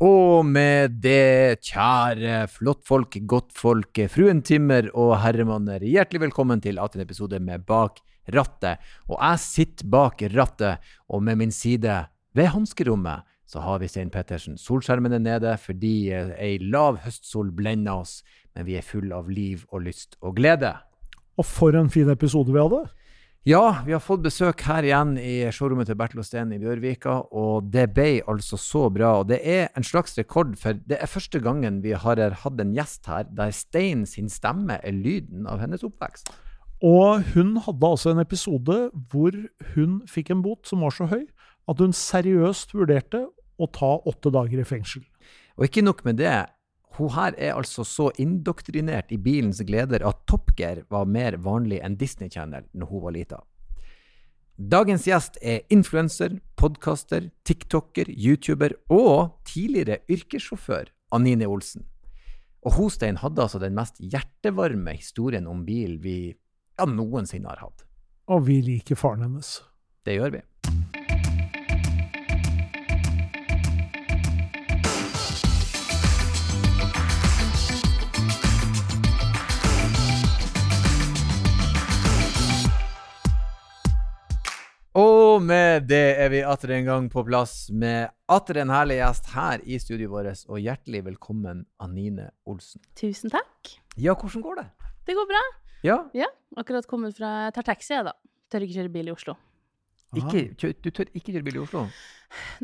Og med det, kjære flottfolk, godtfolk, fruen Timmer og herremanner, hjertelig velkommen til atter en episode med Bak rattet. Og jeg sitter bak rattet, og med min side, ved hanskerommet, så har vi Stein Pettersen. Solskjermen er nede fordi eh, ei lav høstsol blender oss, men vi er full av liv og lyst og glede. Og for en fin episode vi hadde. Ja, vi har fått besøk her igjen i showrommet til Bertil Osten i Bjørvika, og det ble altså så bra. Og det er en slags rekord, for det er første gangen vi har hatt en gjest her der Stein sin stemme er lyden av hennes oppvekst. Og hun hadde altså en episode hvor hun fikk en bot som var så høy at hun seriøst vurderte å ta åtte dager i fengsel. Og ikke nok med det, hun her er altså så indoktrinert i bilens gleder at Top Gear var mer vanlig enn Disney Channel når hun var lita. Dagens gjest er influenser, podkaster, tiktoker, youtuber og tidligere yrkessjåfør Anine Olsen. Og Hostein hadde altså den mest hjertevarme historien om bil vi ja, noensinne har hatt. Og vi liker faren hennes. Det gjør vi. Og med det er vi atter en gang på plass med atter en herlig gjest her i studioet vårt. Og hjertelig velkommen, Anine Olsen. Tusen takk. Ja, hvordan går det? Det går bra. Ja, Ja, akkurat kommet fra Jeg tar taxi, jeg, da. Tør ikke kjøre bil i Oslo. ikke, Du tør ikke kjøre bil i Oslo?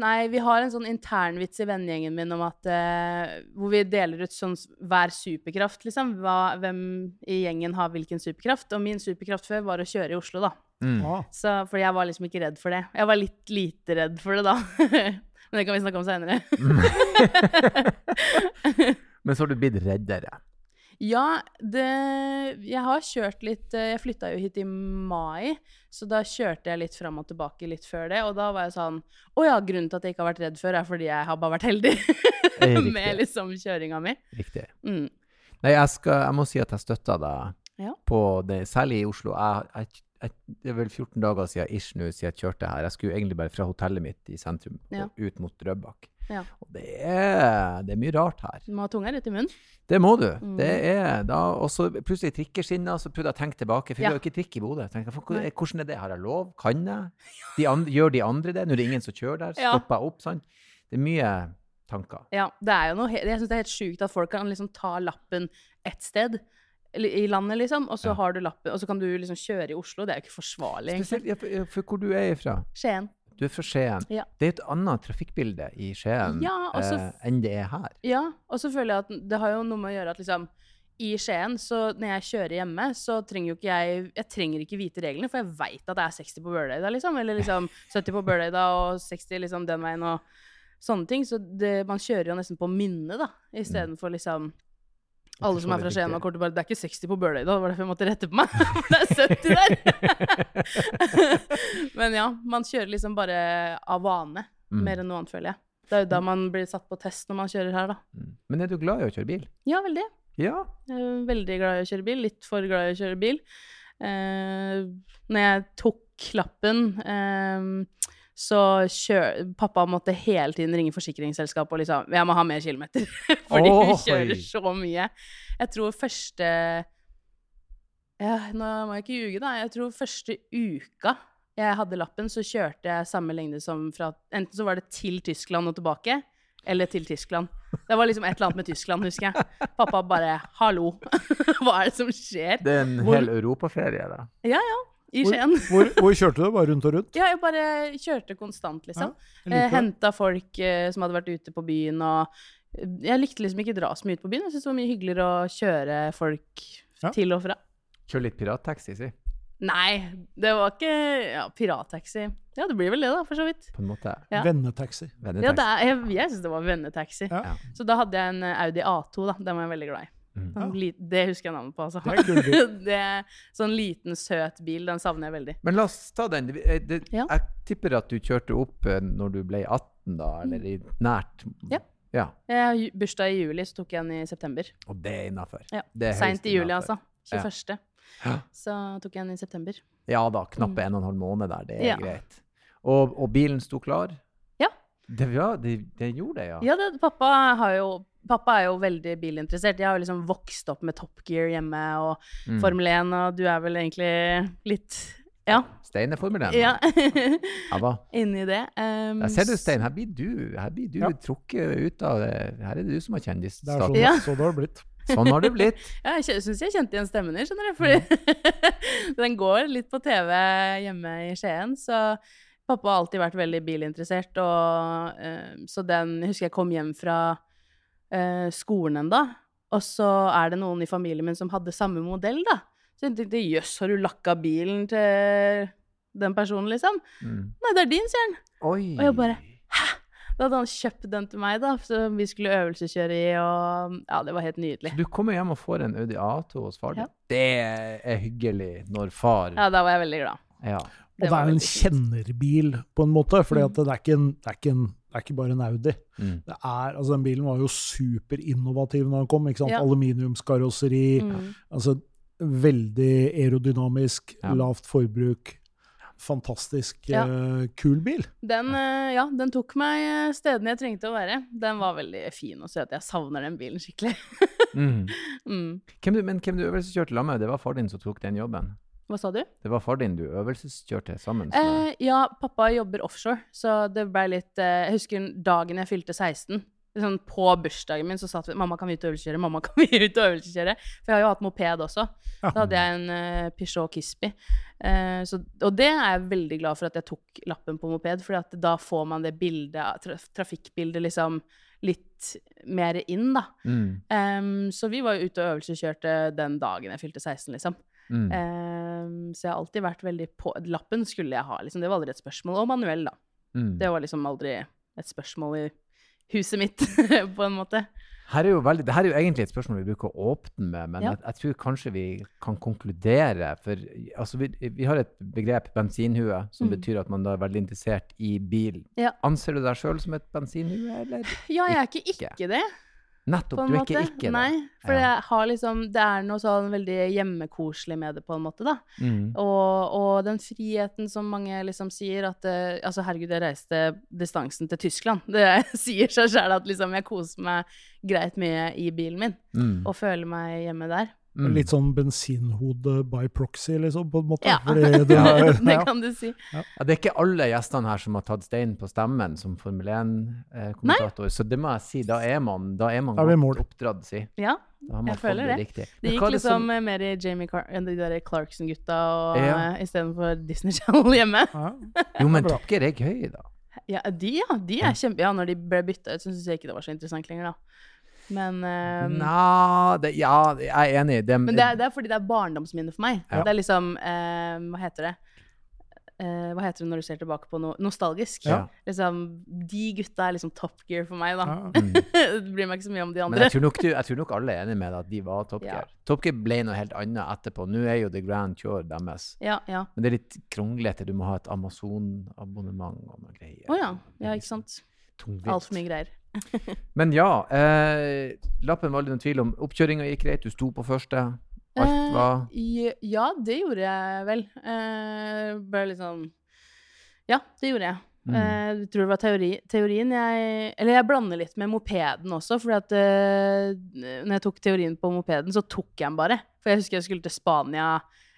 Nei, vi har en sånn internvits i vennegjengen min om at eh, Hvor vi deler ut sånn hver superkraft, liksom. Hva, hvem i gjengen har hvilken superkraft. Og min superkraft før var å kjøre i Oslo, da. Mm. Så, fordi jeg var liksom ikke redd for det. Jeg var litt lite redd for det, da. Men det kan vi snakke om seinere. Men så har du blitt reddere. Ja, det Jeg har kjørt litt eh, Jeg flytta jo hit i mai, så da kjørte jeg litt fram og tilbake litt før det. Og da var jeg sånn Å ja, grunnen til at jeg ikke har vært redd før, er fordi jeg har bare vært heldig med liksom kjøringa mi. Riktig. Mm. Nei, jeg, skal, jeg må si at jeg støtter deg Ja. på det, særlig i Oslo. Jeg, jeg, det er vel 14 dager siden ish nå siden jeg kjørte her. Jeg skulle egentlig bare fra hotellet mitt i sentrum Ja. og ut mot Drøbak. Ja. Og det er, det er mye rart her. Du må ha tunga rett i munnen. Det må du. Mm. Det er da, Og så plutselig trikkeskinner, så prøvde jeg å tenke tilbake. For Ja. vi har jo ikke trikk i Bodø. Jeg tenkte, "Faen, Nei. Hvordan er det? Har jeg lov? Kan jeg? De andre, gjør de andre det? Nå er det ingen som kjører der. Stopper jeg opp? sant? Det er mye tanker. Ja, det er jo noe Jeg syns det er helt sjukt at folk kan liksom ta lappen ett sted i landet, liksom, og så har du lappen, og så kan du liksom kjøre i Oslo. Det er jo ikke forsvarlig. Spesielt ja, for, for hvor du er ifra. Skien. Du er fra Skien. Ja. Det er et annet trafikkbilde i Skien Ja, også, eh, enn det er her. Ja, og så føler jeg at det har jo noe med å gjøre at liksom i Skien, så når jeg kjører hjemme, så trenger jo ikke jeg Jeg trenger ikke vite reglene, for jeg veit at det er 60 på Bølerøyda, liksom. Eller liksom 70 på Bølerøyda og 60 liksom den veien og sånne ting. Så det, man kjører jo nesten på minne, da, istedenfor liksom alle som er fra Skien og kortet bare Det er ikke 60 på Bølerøyda, det var derfor jeg måtte rette på meg. For det er 70 der! Men ja, man kjører liksom bare av vane, Mm. mer enn noe annet, føler jeg. Det er jo da man blir satt på test når man kjører her, da. Mm. Men er du glad i å kjøre bil? Ja, veldig. Ja. Jeg er veldig glad i å kjøre bil. Litt for glad i å kjøre bil. Eh, når jeg tok lappen, eh, så kjør... Pappa måtte hele tiden ringe forsikringsselskapet og liksom Jeg må ha mer kilometer. Fordi vi Oi. kjører så mye. Jeg tror første ja, Nå må jeg ikke ljuge, da. Jeg tror første uka jeg hadde lappen, så kjørte jeg samme lengde som fra Enten så var det til Tyskland og tilbake, eller til Tyskland. Det var liksom et eller annet med Tyskland, husker jeg. Pappa bare 'hallo, hva er det som skjer?' Det er en Hvor- hel europaferie, da. Ja, ja. I hvor, Skien. hvor, hvor kjørte du? Bare rundt og rundt? Ja, jeg bare kjørte konstant, liksom. Jeg Eh. Henta folk eh, som hadde vært ute på byen, og eh, jeg likte liksom ikke dra så mye ut på byen. Jeg syntes det var mye hyggeligere å kjøre folk Ja. til og fra. Kjør litt pirattaxi, si. Nei, det var ikke ja, pirattaxi. Ja, det blir vel det, da, for så vidt. På en måte. Ja. Vennetaxi. Ja, Vennetaxi. det er, jeg jeg syns det var vennetaxi. Ja. Ja. Så da hadde jeg en Audi A2, da. Den var jeg veldig glad i. Mm. Sånn Det husker jeg navnet på, altså. Det er det er sånn liten, søt bil. Den savner jeg veldig. Men la oss ta den. Det, eh, det, Ja. Jeg tipper at du kjørte opp eh, når du ble 18, da, eller i nært Mm. Ja. Ja, Jeg har bursdag i juli, så tok jeg den i september. Og det er innafor. Ja. Seint i juli, innenfor. altså. 21. Ja. Så tok jeg den i september. Ja da, knappe en og en halv måned der, det er Mm. Ja. greit. Og, og bilen sto klar? Det, ja, det, det gjorde det, ja. Ja, det, pappa, har jo, pappa er jo veldig bilinteressert. Jeg har jo liksom vokst opp med Top Gear hjemme og Mm. Formel 1, og du er vel egentlig litt Ja. Stein er Formel 1. ja. Ja? Inni det. Um, Jeg ser du, Stein. Her blir du, her blir du Ja. trukket ut av det. Her er det du som har er sånn, kjendisstatus. Ja. så det har blitt. Sånn har det blitt. Ja, jeg syns jeg kjente igjen stemmen din, skjønner du. Fordi den går litt på TV hjemme i Skien. Så pappa har alltid vært veldig bilinteressert. Og, eh, så den jeg husker jeg kom hjem fra eh, skolen en dag, og så er det noen i familien min som hadde samme modell, da. Så jeg tenkte jøss, har du lakka bilen til den personen, liksom? Mm. Nei, det er din, sier han. Og jeg bare hæ? Da hadde han kjøpt den til meg, da, så vi skulle øvelseskjøre i, og ja, det var helt nydelig. Så du kommer hjem og får en Audi A2 hos far din? Ja. Det er hyggelig når far Ja, da var jeg veldig glad. Ja. Og det var er jo en kjennerbil, på en måte. For Mm. det, det, det er ikke bare en Audi. Mm. Det er, altså Den bilen var jo superinnovativ når den kom. ikke sant? Ja. Aluminiumskarosseri. Mm. altså Veldig aerodynamisk, Ja. lavt forbruk. Fantastisk Ja. uh, kul bil. Den, uh, ja, den tok meg eh, stedene jeg trengte å være. Den var veldig fin og søt. jeg savner den bilen skikkelig. Mm. Mm. Hvem du, men hvem du øvelseskjørte sammen med, det var far din som tok den jobben? Hva sa du? Det var far din du øvelseskjørte sammen med? Eh, ja, pappa jobber offshore, så det ble litt eh, Jeg husker dagen jeg fylte 16. Sånn, på bursdagen min så satt vi 'Mamma, kan vi ut og øvelseskjøre?' Mamma, kan vi ut og øvelseskjøre? For jeg har jo hatt moped også. Ja. Da hadde jeg en uh, Peugeot Kispi. Uh, så, og det er jeg veldig glad for at jeg tok lappen på moped, for da får man det bildet, traf trafikkbildet liksom litt mer inn, da. Mm. Um, så vi var jo ute og øvelseskjørte den dagen jeg fylte 16, liksom. Mm. Um, så jeg har alltid vært veldig på Lappen skulle jeg ha, liksom. Det var aldri et spørsmål. Og manuell, da. Mm. Det var liksom aldri et spørsmål i huset mitt, på en måte. Her er jo veldig, det her er jo egentlig et spørsmål vi bruker å åpne med, men Ja. jeg, jeg tror kanskje vi kan konkludere. For altså, vi, vi har et begrep, bensinhue, som Mm. betyr at man da er veldig interessert i bil. Ja. Anser du deg sjøl som et bensinhue, eller? Ja, jeg er ikke Ikke. ikke det, Nettopp, du er måte. ikke ikke det. Nei, for Ja. har liksom Det er noe sånn veldig hjemmekoselig med det, på en måte, da. Mm. Og, og den friheten som mange liksom sier at uh, Altså, herregud, jeg reiste distansen til Tyskland. Det sier seg sjøl at liksom jeg koser meg greit mye i bilen min, Mm. og føler meg hjemme der. Mm. Litt sånn bensinhode by proxy, liksom, på en måte. Ja, Fordi det, Ja, er, det kan du si. Ja, det er ikke alle gjestene her som har tatt stein på stemmen som Formel 1-kommentator, så det må jeg si, da er man, da er man Da er godt oppdratt, si. Ja, Da har man Jeg føler det det. riktig. det gikk liksom som- eh, mer i Jamie Car enn de der Clarkson-gutta Ja. uh, istedenfor Disney Channel hjemme. Ja. Jo, men. Top Gear er gøy, da. Ja, de, ja. De er kjempe... Ja, når de ble bytta ut, så syns jeg ikke det var så interessant lenger, da. Men, um, Nå, det, Ja, jeg er enig. Det, men det, er, det er fordi det er barndomsminne for meg. Ja. Det er liksom uh, Hva heter det? Uh, hva heter det når du ser tilbake på noe nostalgisk? Ja. Liksom, de gutta er liksom top gear for meg, da. Ja. Mm. det bryr meg ikke så mye om de Men andre. jeg tror, nok du, jeg tror nok alle er enig med deg at de var Top Ja. Gear. Top Gear ble noe helt annet etterpå. Nå er jo The Grand Tour deres. Ja, ja. Men det er litt kronglete. Du må ha et Amazon-abonnement og noe greier. Å ja. Ja, ikke sant. Altfor mye greier. Men ja, eh, lappen var det noen tvil om. Oppkjøringa gikk greit, du sto på første. Alt var Eh, ja, det gjorde jeg vel. Eh, bare sånn Ja, det gjorde jeg. Mm. Eh, jeg tror det var teori, teorien jeg Eller jeg blander litt med mopeden også, fordi at eh, når jeg tok teorien på mopeden, så tok jeg den bare. For jeg husker jeg skulle til Spania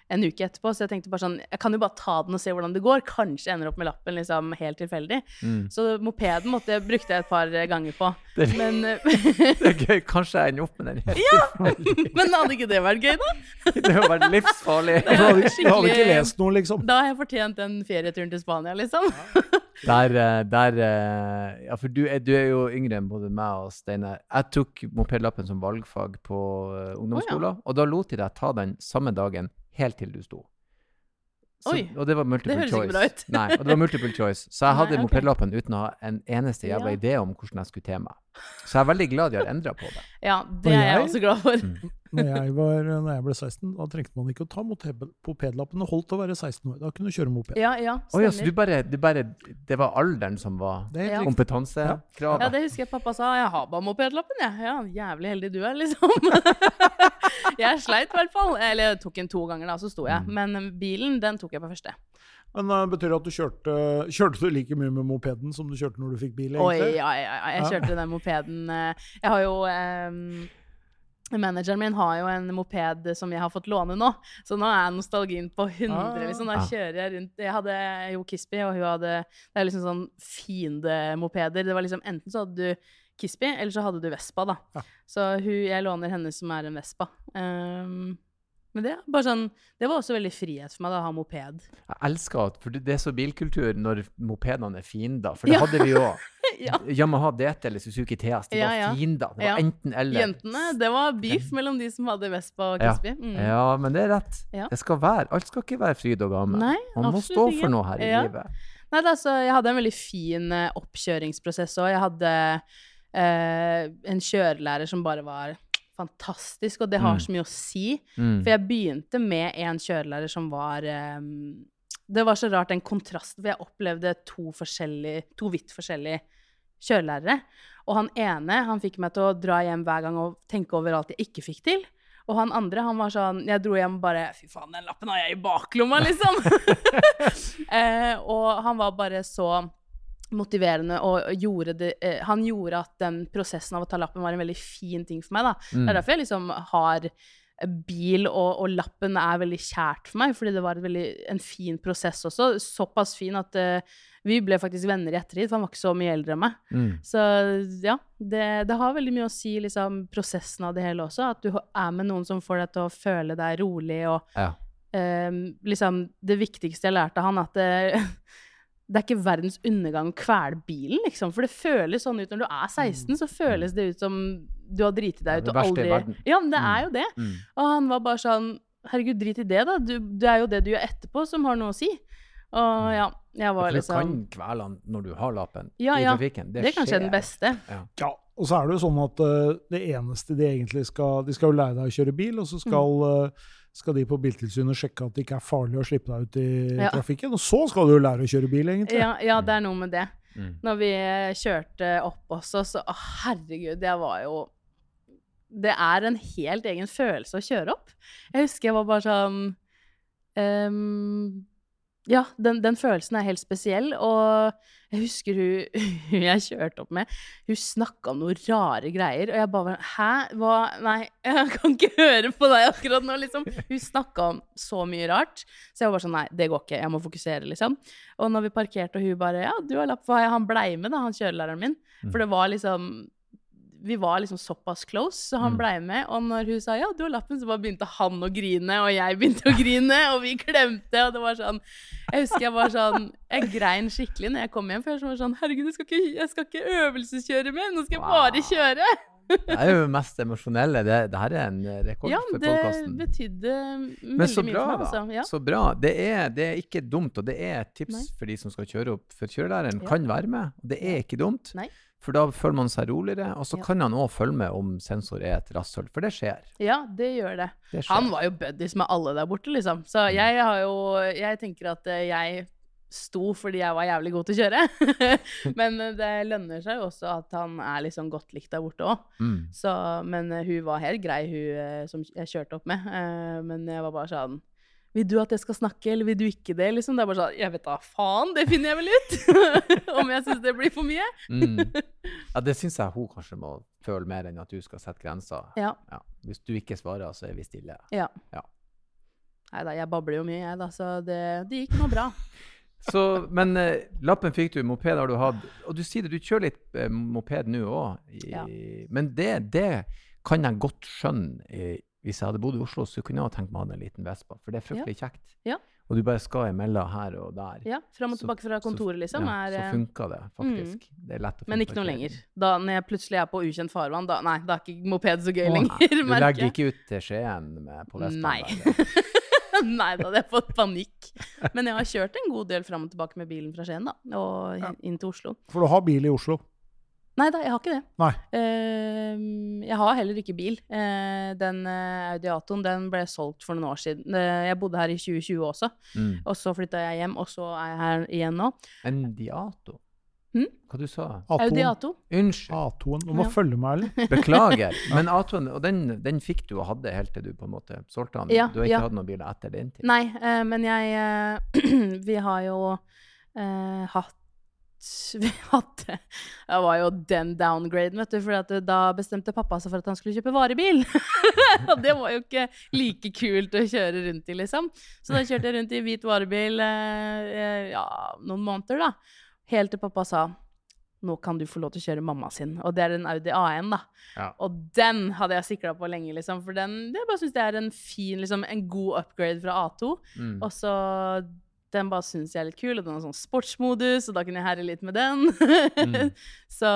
en uke etterpå, så jeg tenkte bare sånn Jeg kan jo bare ta den og se hvordan det går. Kanskje jeg ender opp med lappen liksom helt tilfeldig. mm. Så mopeden måtte, jeg- brukte jeg et par ganger på. Det- Men, eh, Det er gøy. Kanskje jeg ender opp med den. helt men hadde ikke det vært gøy, da? Det hadde vært livsfarlig. Du hadde, hadde ikke lest noe, liksom. Da har jeg fortjent den ferieturen til Spania, liksom. Der, eh, der eh, Ja, for du er, du er jo yngre enn både meg og Steinar. Jeg tok mopedlappen som valgfag på eh, ungdomsskolen, og da lot de deg ta den samme dagen helt til du sto. Så, Oi, og det var multiple det høres ikke choice. bra ut. Nei, og det var multiple choice. Så jeg hadde okay. mopedlappen uten å ha en eneste jævla Ja. idé om hvordan jeg skulle te meg. Så jeg er veldig glad de har endra på det. Ja, det er jeg- også glad for. Mm. Når jeg, var, når jeg ble 16, da trengte man ikke å ta moped- mopedlappen. Det holdt å være 16 år. Da kunne du kjøre moped. Ja, ja, oh, ja, så du bare, du bare Det var alderen som var Ja. kompetansekravet? Ja, det husker jeg pappa sa. Jeg har bare mopedlappen, jeg. Ja, jævlig heldig du er, liksom. jeg sleit i hvert fall. Eller jeg tok den to ganger, da, så sto jeg. Mm. Men bilen, den tok jeg på første. Men uh, betyr det at du kjørte Kjørte du like mye med mopeden som du kjørte når du fikk bil? Oi, egentlig? ja, ja, ja. Jeg kjørte den mopeden eh, Jeg har jo ehm, Manageren min har jo en moped som jeg har fått låne nå, så nå er nostalgien på 100. Ah. liksom. Da Ah. kjører jeg rundt Jeg hadde jo Kispi, og hun hadde Det er liksom sånn fiendemopeder. Det var liksom Enten så hadde du Kispi, eller så hadde du Vespa, da. Ja. Så hun, jeg låner henne som er en Vespa. Um, men det, sånn, det var også veldig frihet for meg da, å ha moped. Jeg elsker at For det det er så bilkultur når mopedene er fiender. For det Ja. hadde vi òg. Ja. Yamaha DT eller Suzuki TS, de Ja, var fiender. Det var enten eller. Jentene, det var beef mellom de som hadde Vespa og Ja. Mm. Ja, men det er rett. Det skal være, Alt skal ikke være fryd og gammel. Nei, Man må stå for noe her i livet. Nei, altså, jeg hadde en veldig fin eh, oppkjøringsprosess òg. Jeg hadde eh, en kjørelærer som bare var fantastisk, og det har Mm. så mye å si. Mm. For jeg begynte med en kjørelærer som var eh, Det var så rart, den kontrasten, for jeg opplevde to, to vidt forskjellige kjørelærere. Og han ene han fikk meg til å dra hjem hver gang og tenke over alt jeg ikke fikk til. Og han andre han var sånn Jeg dro hjem og bare Fy faen, den lappen har jeg i baklomma, liksom! eh, og han var bare så motiverende og gjorde det eh, Han gjorde at den prosessen av å ta lappen var en veldig fin ting for meg, da. Mm. Det er derfor jeg liksom har bil, og, og lappen er veldig kjært for meg, fordi det var veldig, en fin prosess også. Såpass fin at uh, vi ble faktisk venner i ettertid, for han var ikke så mye eldre enn meg. Mm. Så ja, det, det har veldig mye å si, liksom, prosessen av det hele også. At du er med noen som får deg til å føle deg rolig, og Ja. uh, liksom Det viktigste jeg lærte han, at det, det er ikke verdens undergang å kvele bilen, liksom. For det føles sånn ut når du er 16, så føles det ut som du har driti Ja, deg det ut og aldri. Ja, men det Mm. er jo det. Mm. Og han var bare sånn Herregud, drit i det, da. Du, det er jo det du gjør etterpå, som har noe å si. Og Mm. ja, jeg var liksom du kan kvele han når du har lappen Ja, i trafikken. Det er kanskje skjer. den beste. Ja, og så er det jo sånn at uh, det eneste de egentlig skal De skal jo lære deg å kjøre bil, og så skal, Mm. Skal de på Biltilsynet sjekke at det ikke er farlig å slippe deg ut i Ja. trafikken. Og så skal du jo lære å kjøre bil, egentlig. Ja, ja, det er noe med det. Mm. Når vi eh, kjørte opp også, så å, herregud, jeg var jo Det er en helt egen følelse å kjøre opp. Jeg husker jeg var bare sånn ehm, Ja, den, den følelsen er helt spesiell, og jeg husker hun, hun jeg kjørte opp med, hun snakka om noen rare greier, og jeg bare Hæ? Hva Nei, jeg kan ikke høre på deg akkurat nå, liksom. Hun snakka om så mye rart, så jeg var bare sånn Nei, det går ikke, jeg må fokusere, liksom. Og når vi parkerte, og hun bare Ja, du har lapp, for han blei med, da, han kjørelæreren min. Mm. For det var liksom vi var liksom såpass close, så han Mm. blei med. Og når hun sa ja, du har lappen, så bare begynte han å grine, og jeg begynte å grine, og vi klemte, og det var sånn Jeg husker jeg var sånn Jeg grein skikkelig når jeg kom hjem, for jeg var sånn Herregud, jeg skal ikke, jeg skal ikke øvelseskjøre mer, nå skal jeg bare kjøre. Det er jo det mest emosjonelle. Det, det her er en rekord Ja, for podkasten. betydde det betydde veldig mye for meg, altså. Ja. Så bra. Det er, det er ikke dumt, og det er et tips Nei. for de som skal kjøre opp. For kjørelæreren Ja. kan være med, det er ikke dumt. Nei. For da føler man seg roligere, og så Ja. kan han òg følge med om sensor er et rasshøl, for det skjer. ja, det gjør det. Det skjer. Han var jo buddies med alle der borte, liksom. Så Mm. jeg har jo Jeg tenker at eh, jeg sto fordi jeg var jævlig god til å kjøre. Men eh, det lønner seg jo også at han er liksom godt likt der borte òg. Mm. Men eh, hun var helt grei, hun som jeg kjørte opp med. Men jeg var bare sånn Vil du at jeg skal snakke, eller vil du ikke det? Liksom. Det er bare sånn Jeg vet da faen, det finner jeg vel ut! Om jeg syns det blir for mye. Mm. Ja, det syns jeg hun kanskje må føle mer enn at du skal sette grenser. Ja. Ja. Hvis du ikke svarer, så er vi stille. ja. Ja. Nei da, jeg babler jo mye, jeg, da, så det, det gikk nå bra. Så, men eh, lappen fikk du, moped har du hatt. Og du sier det, du kjører litt eh, moped nå òg. Ja. Men det, det kan jeg godt skjønne. Eh, hvis jeg hadde bodd i Oslo, så kunne jeg ha tenkt meg å ha en liten Vespa, for det er fryktelig kjekt. Ja. Og du bare skal imellom her og der. Ja, Fram og Så- tilbake fra kontoret, liksom. ja, er, så funka funker det faktisk. Det er lett å Men ikke noe lenger. Da når jeg plutselig er på ukjent farvann, da Nei, da er ikke moped så gøy Å, lenger, Du merker legger ikke ut til Skien med, på Vestlandet? Nei. Nei, da hadde jeg fått panikk. Men jeg har kjørt en god del fram og tilbake med bilen fra Skien, da. Og Ja. inn til Oslo. For du har bil i Oslo. Nei da, jeg har ikke det. Nei. Uh, jeg har heller ikke bil. Uh, den uh, Audiatoen den ble solgt for noen år siden. Eh, jeg bodde her i 2020 også, Mm. og så flytta jeg hjem, og så er jeg her igjen nå. Endiato. Hva du sa Audi A2-en. A2. Unnskyld. A2-en. Du må Ja. følge meg, eller? Beklager. Men A2-en, og den, den fikk du og hadde helt til du på en måte solgte den? Ja, du har ikke ja. hatt noen biler etter den tid? Nei, eh, men jeg eh, Vi har jo eh, hatt vi hadde Det var jo den downgraden, vet du. For da bestemte pappa seg for at han skulle kjøpe varebil. Og det var jo ikke like kult å kjøre rundt i, liksom. Så da kjørte jeg rundt i hvit varebil eh, eh, ja, noen måneder, da. Helt til pappa sa nå kan du få lov til å kjøre mamma sin. Og det er en Audi A1, da. Ja. Og den hadde jeg sikla på lenge, liksom. For den, det bare synes jeg er en fin, liksom, en god upgrade fra A2. Mm. Og så den bare syns jeg er litt kul, og den har sånn sportsmodus, og da kunne jeg herre litt med den. Mm. så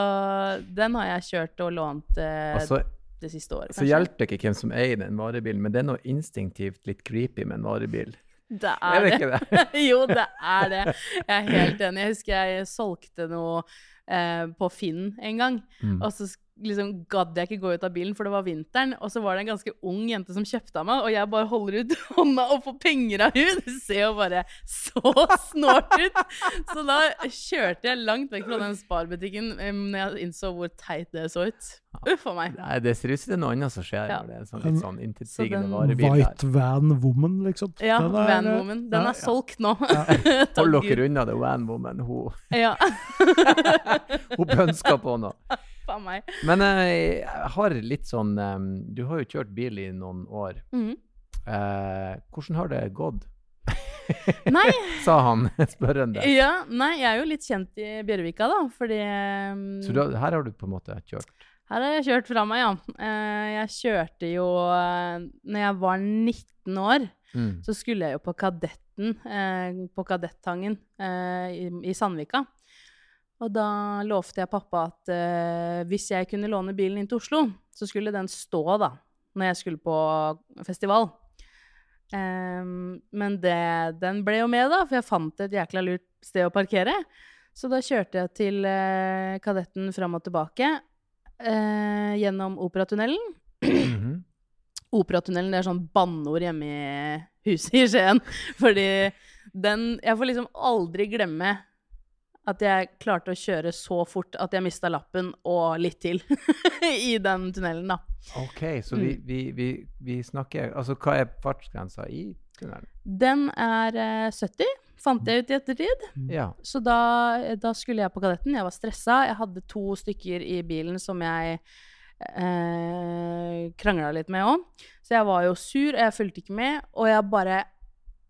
den har jeg kjørt og lånt eh, altså, det siste året, så hjelper det ikke hvem som eier den varebilen, men det er noe instinktivt litt creepy med en varebil. Det Er er det ikke det? jo, det er det. Jeg er helt enig. Jeg husker jeg solgte noe eh, på Finn en gang. Mm. Og så liksom gadd jeg ikke gå ut av bilen, for det var vinteren. Og så var det en ganske ung jente som kjøpte av meg, og jeg bare holder ut hånda og får penger av hun. Det ser jo bare så snålt ut. Så da kjørte jeg langt vekk fra den sparbutikken eh, når jeg innså hvor teit det så ut. Uff a meg. Nei, det ser ut som det er noe annet som skjer Ja. det er en sånn litt sånn intetsigende den- varebil der. White Van Woman, liksom. Ja, Den er- Van Woman. Den ja, er solgt nå. Ja. Hold dere unna det Van Woman. Hun, Ja, hun pønsker på noe. Faen meg. Men eh, jeg har litt sånn eh, Du har jo kjørt bil i noen år. Mm. Eh, hvordan har det gått? Nei, Sa han spørrende. ja, nei, jeg er jo litt kjent i Bjørvika, da, fordi Så du, har- her har du på en måte kjørt? Her har jeg kjørt fra meg, ja. Eh, jeg kjørte jo uh, Når jeg var 19 år, Mm. så skulle jeg jo på Kadetten, eh, på Kadettangen eh, i Sandvika. Og da lovte jeg pappa at eh, hvis jeg kunne låne bilen inn til Oslo, så skulle den stå, da, når jeg skulle på festival. Um, men det, den ble jo med, da, for jeg fant et jækla lurt sted å parkere. Så da kjørte jeg til eh, Kadetten fram og tilbake eh, gjennom Operatunnelen. Mhm. Operatunnelen det er sånn banneord hjemme i huset i Skien. Fordi den Jeg får liksom aldri glemme at jeg klarte å kjøre så fort at jeg mista lappen og litt til i den tunnelen, da. OK, så vi, Mm. vi, vi, vi snakker Altså, hva er fartsgrensa i tunnelen? Den er eh, 70, fant jeg ut i ettertid. Ja. Så da, da skulle jeg på Kadetten. Jeg var stressa. Jeg hadde to stykker i bilen som jeg eh, krangla litt med òg. Så jeg var jo sur, og jeg fulgte ikke med. Og jeg bare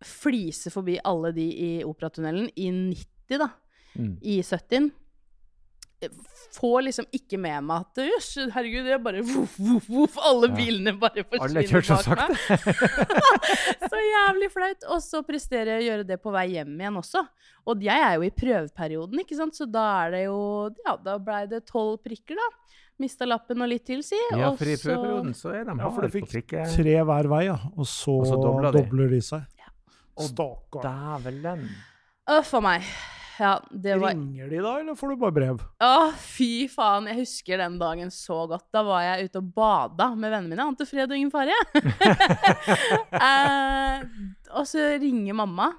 fliser forbi alle de i Operatunnelen i 90, da. Mm. I 70. Får liksom ikke med meg at Jøss, herregud, det er bare voff, voff, voff. Alle Ja. bilene bare forsvinner bak meg. så jævlig flaut. Og så presterer jeg å gjøre det på vei hjem igjen også. Og jeg er jo i prøveperioden, ikke sant, så da er det jo Ja, da blei det tolv prikker, da. Mista lappen og litt til, si. Ja, for i prøveperioden så er de Ja, for harde du på fikk tre hver vei, ja. Og så, Og så dobler de. dobler de seg. Og Stakkar. Dævelen. Uff a meg. Ja, det var Ringer de da, eller får du bare brev? Å, fy faen. Jeg husker den dagen så godt. Da var jeg ute og bada med vennene mine. Ante fred og ingen fare. eh, og så ringer mamma,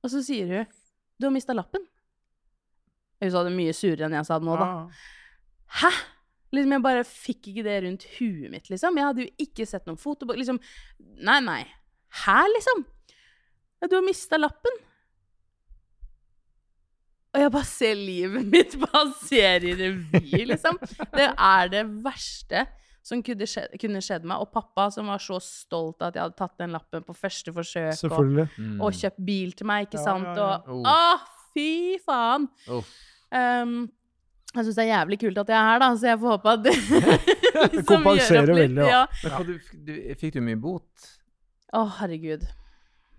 og så sier hun 'Du har mista lappen'. Hun sa det mye surere enn jeg sa det nå, da. Ja. Hæ? Liksom, jeg bare fikk ikke det rundt huet mitt, liksom. Jeg hadde jo ikke sett noen fotobok. Liksom, nei, nei. Hæ, liksom? Du har mista lappen. Og jeg bare ser livet mitt passere i revy, liksom. Det er det verste som kunne skjedd, kunne skjedd meg. Og pappa som var så stolt av at jeg hadde tatt den lappen på første forsøk. Og, Mm. og kjøpt bil til meg, ikke Ja, sant. ja, ja. Og Oh. Å, fy faen! Oh. Um, jeg syns det er jævlig kult at jeg er her, da, så jeg får håpe at det liksom kompenserer veldig. Ja. Men du, du, fikk du mye bot? Å, herregud.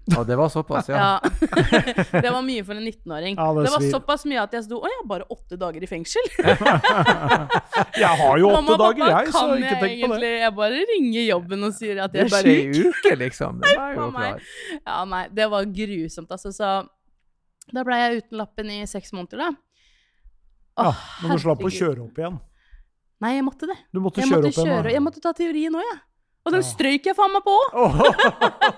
Ja, det var såpass, ja. Ja. det var mye for en 19-åring. Ja, det det, var svir. såpass mye at jeg sto Å ja, bare åtte dager i fengsel. Jeg har jo åtte Mamma dager, pappa, jeg, så kan ikke jeg tenk på det. Jeg bare ringer jobben og sier at jeg er er bare ei uke, liksom. Det var jo klar. Ja, nei, det var grusomt, altså. Så da ble jeg uten lappen i seks måneder, da. Å, Ja, men du slapp å kjøre opp igjen. Nei, jeg måtte det. Du måtte Jeg kjøre måtte, opp igjen. kjøre, da. jeg måtte ta teorien òg, jeg. Og den strøyk jeg faen meg på òg!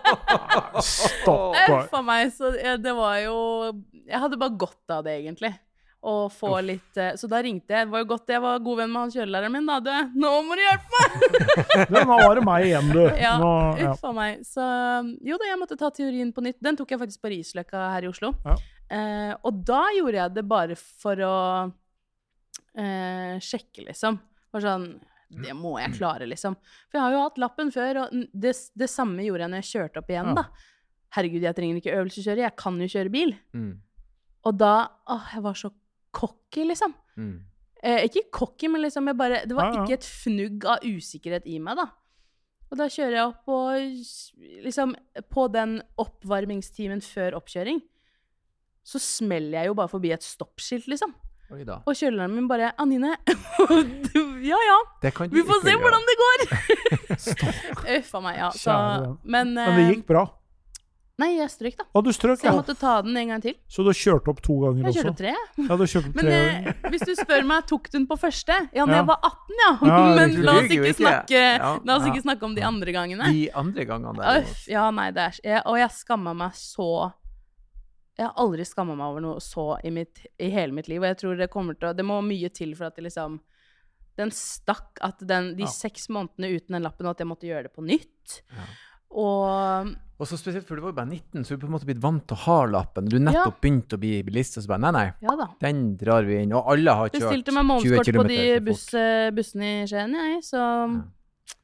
Stakkar. Uff meg. Så det var jo Jeg hadde bare godt av det, egentlig. Og få litt eh, Så da ringte jeg. Det var jo godt jeg var god venn med han kjørelæreren min, da. Du, nå må du hjelpe meg! Nå var det meg igjen, du. Ja, Nå, ja. uff a meg. Så jo da, jeg måtte ta teorien på nytt. Den tok jeg faktisk på Risløkka her i Oslo. Ja. Eh, og da gjorde jeg det bare for å eh, sjekke, liksom. Bare sånn Det må jeg klare, liksom. For jeg har jo hatt lappen før, og det, det samme gjorde jeg når jeg kjørte opp igjen, Ja. da. Herregud, jeg trenger ikke øvelseskjøre, jeg kan jo kjøre bil. Mm. Og da Åh, jeg var så cocky, liksom. Mm. Eh, ikke cocky, men liksom jeg bare Det var Ja, ja. ikke et fnugg av usikkerhet i meg, da. Og da kjører jeg opp, og liksom På den oppvarmingstimen før oppkjøring, så smeller jeg jo bare forbi et stoppskilt, liksom. Da. Og kjøleren min bare 'Anine, ja ja, vi får se hvordan det går'. Uff meg, ja. Så, men, Men det eh, gikk bra. Nei, jeg strøk, da. Du strøk, Så jeg ja. måtte ta den en gang til. Så du har kjørt opp to ganger Jeg også? kjørte tre. Ja, du kjørte opp Men tre eh, hvis du spør meg, tok du den på første? Ja, når Ja. jeg var 18, ja. Ja, Men la oss ikke snakke, la oss ikke snakke om de andre gangene. De andre gangene der. Uff, ja, nei, det er jeg, Og jeg skamma meg så Jeg har aldri skamma meg over noe så i, mitt, i hele mitt liv, og jeg tror det kommer til å Det må mye til for at det liksom Den stakk at den, de Ja. seks månedene uten den lappen, at jeg måtte gjøre det på nytt. Ja. Og Og så spesielt, for du var jo bare 19, så du på en måte blitt vant til å ha lappen. Du nettopp begynte å bli bilist, og så bare nei, nei, ja den drar vi inn. Og alle har kjørt Bestilte meg 20 månedskort på km de buss, bussene i Skien, jeg, så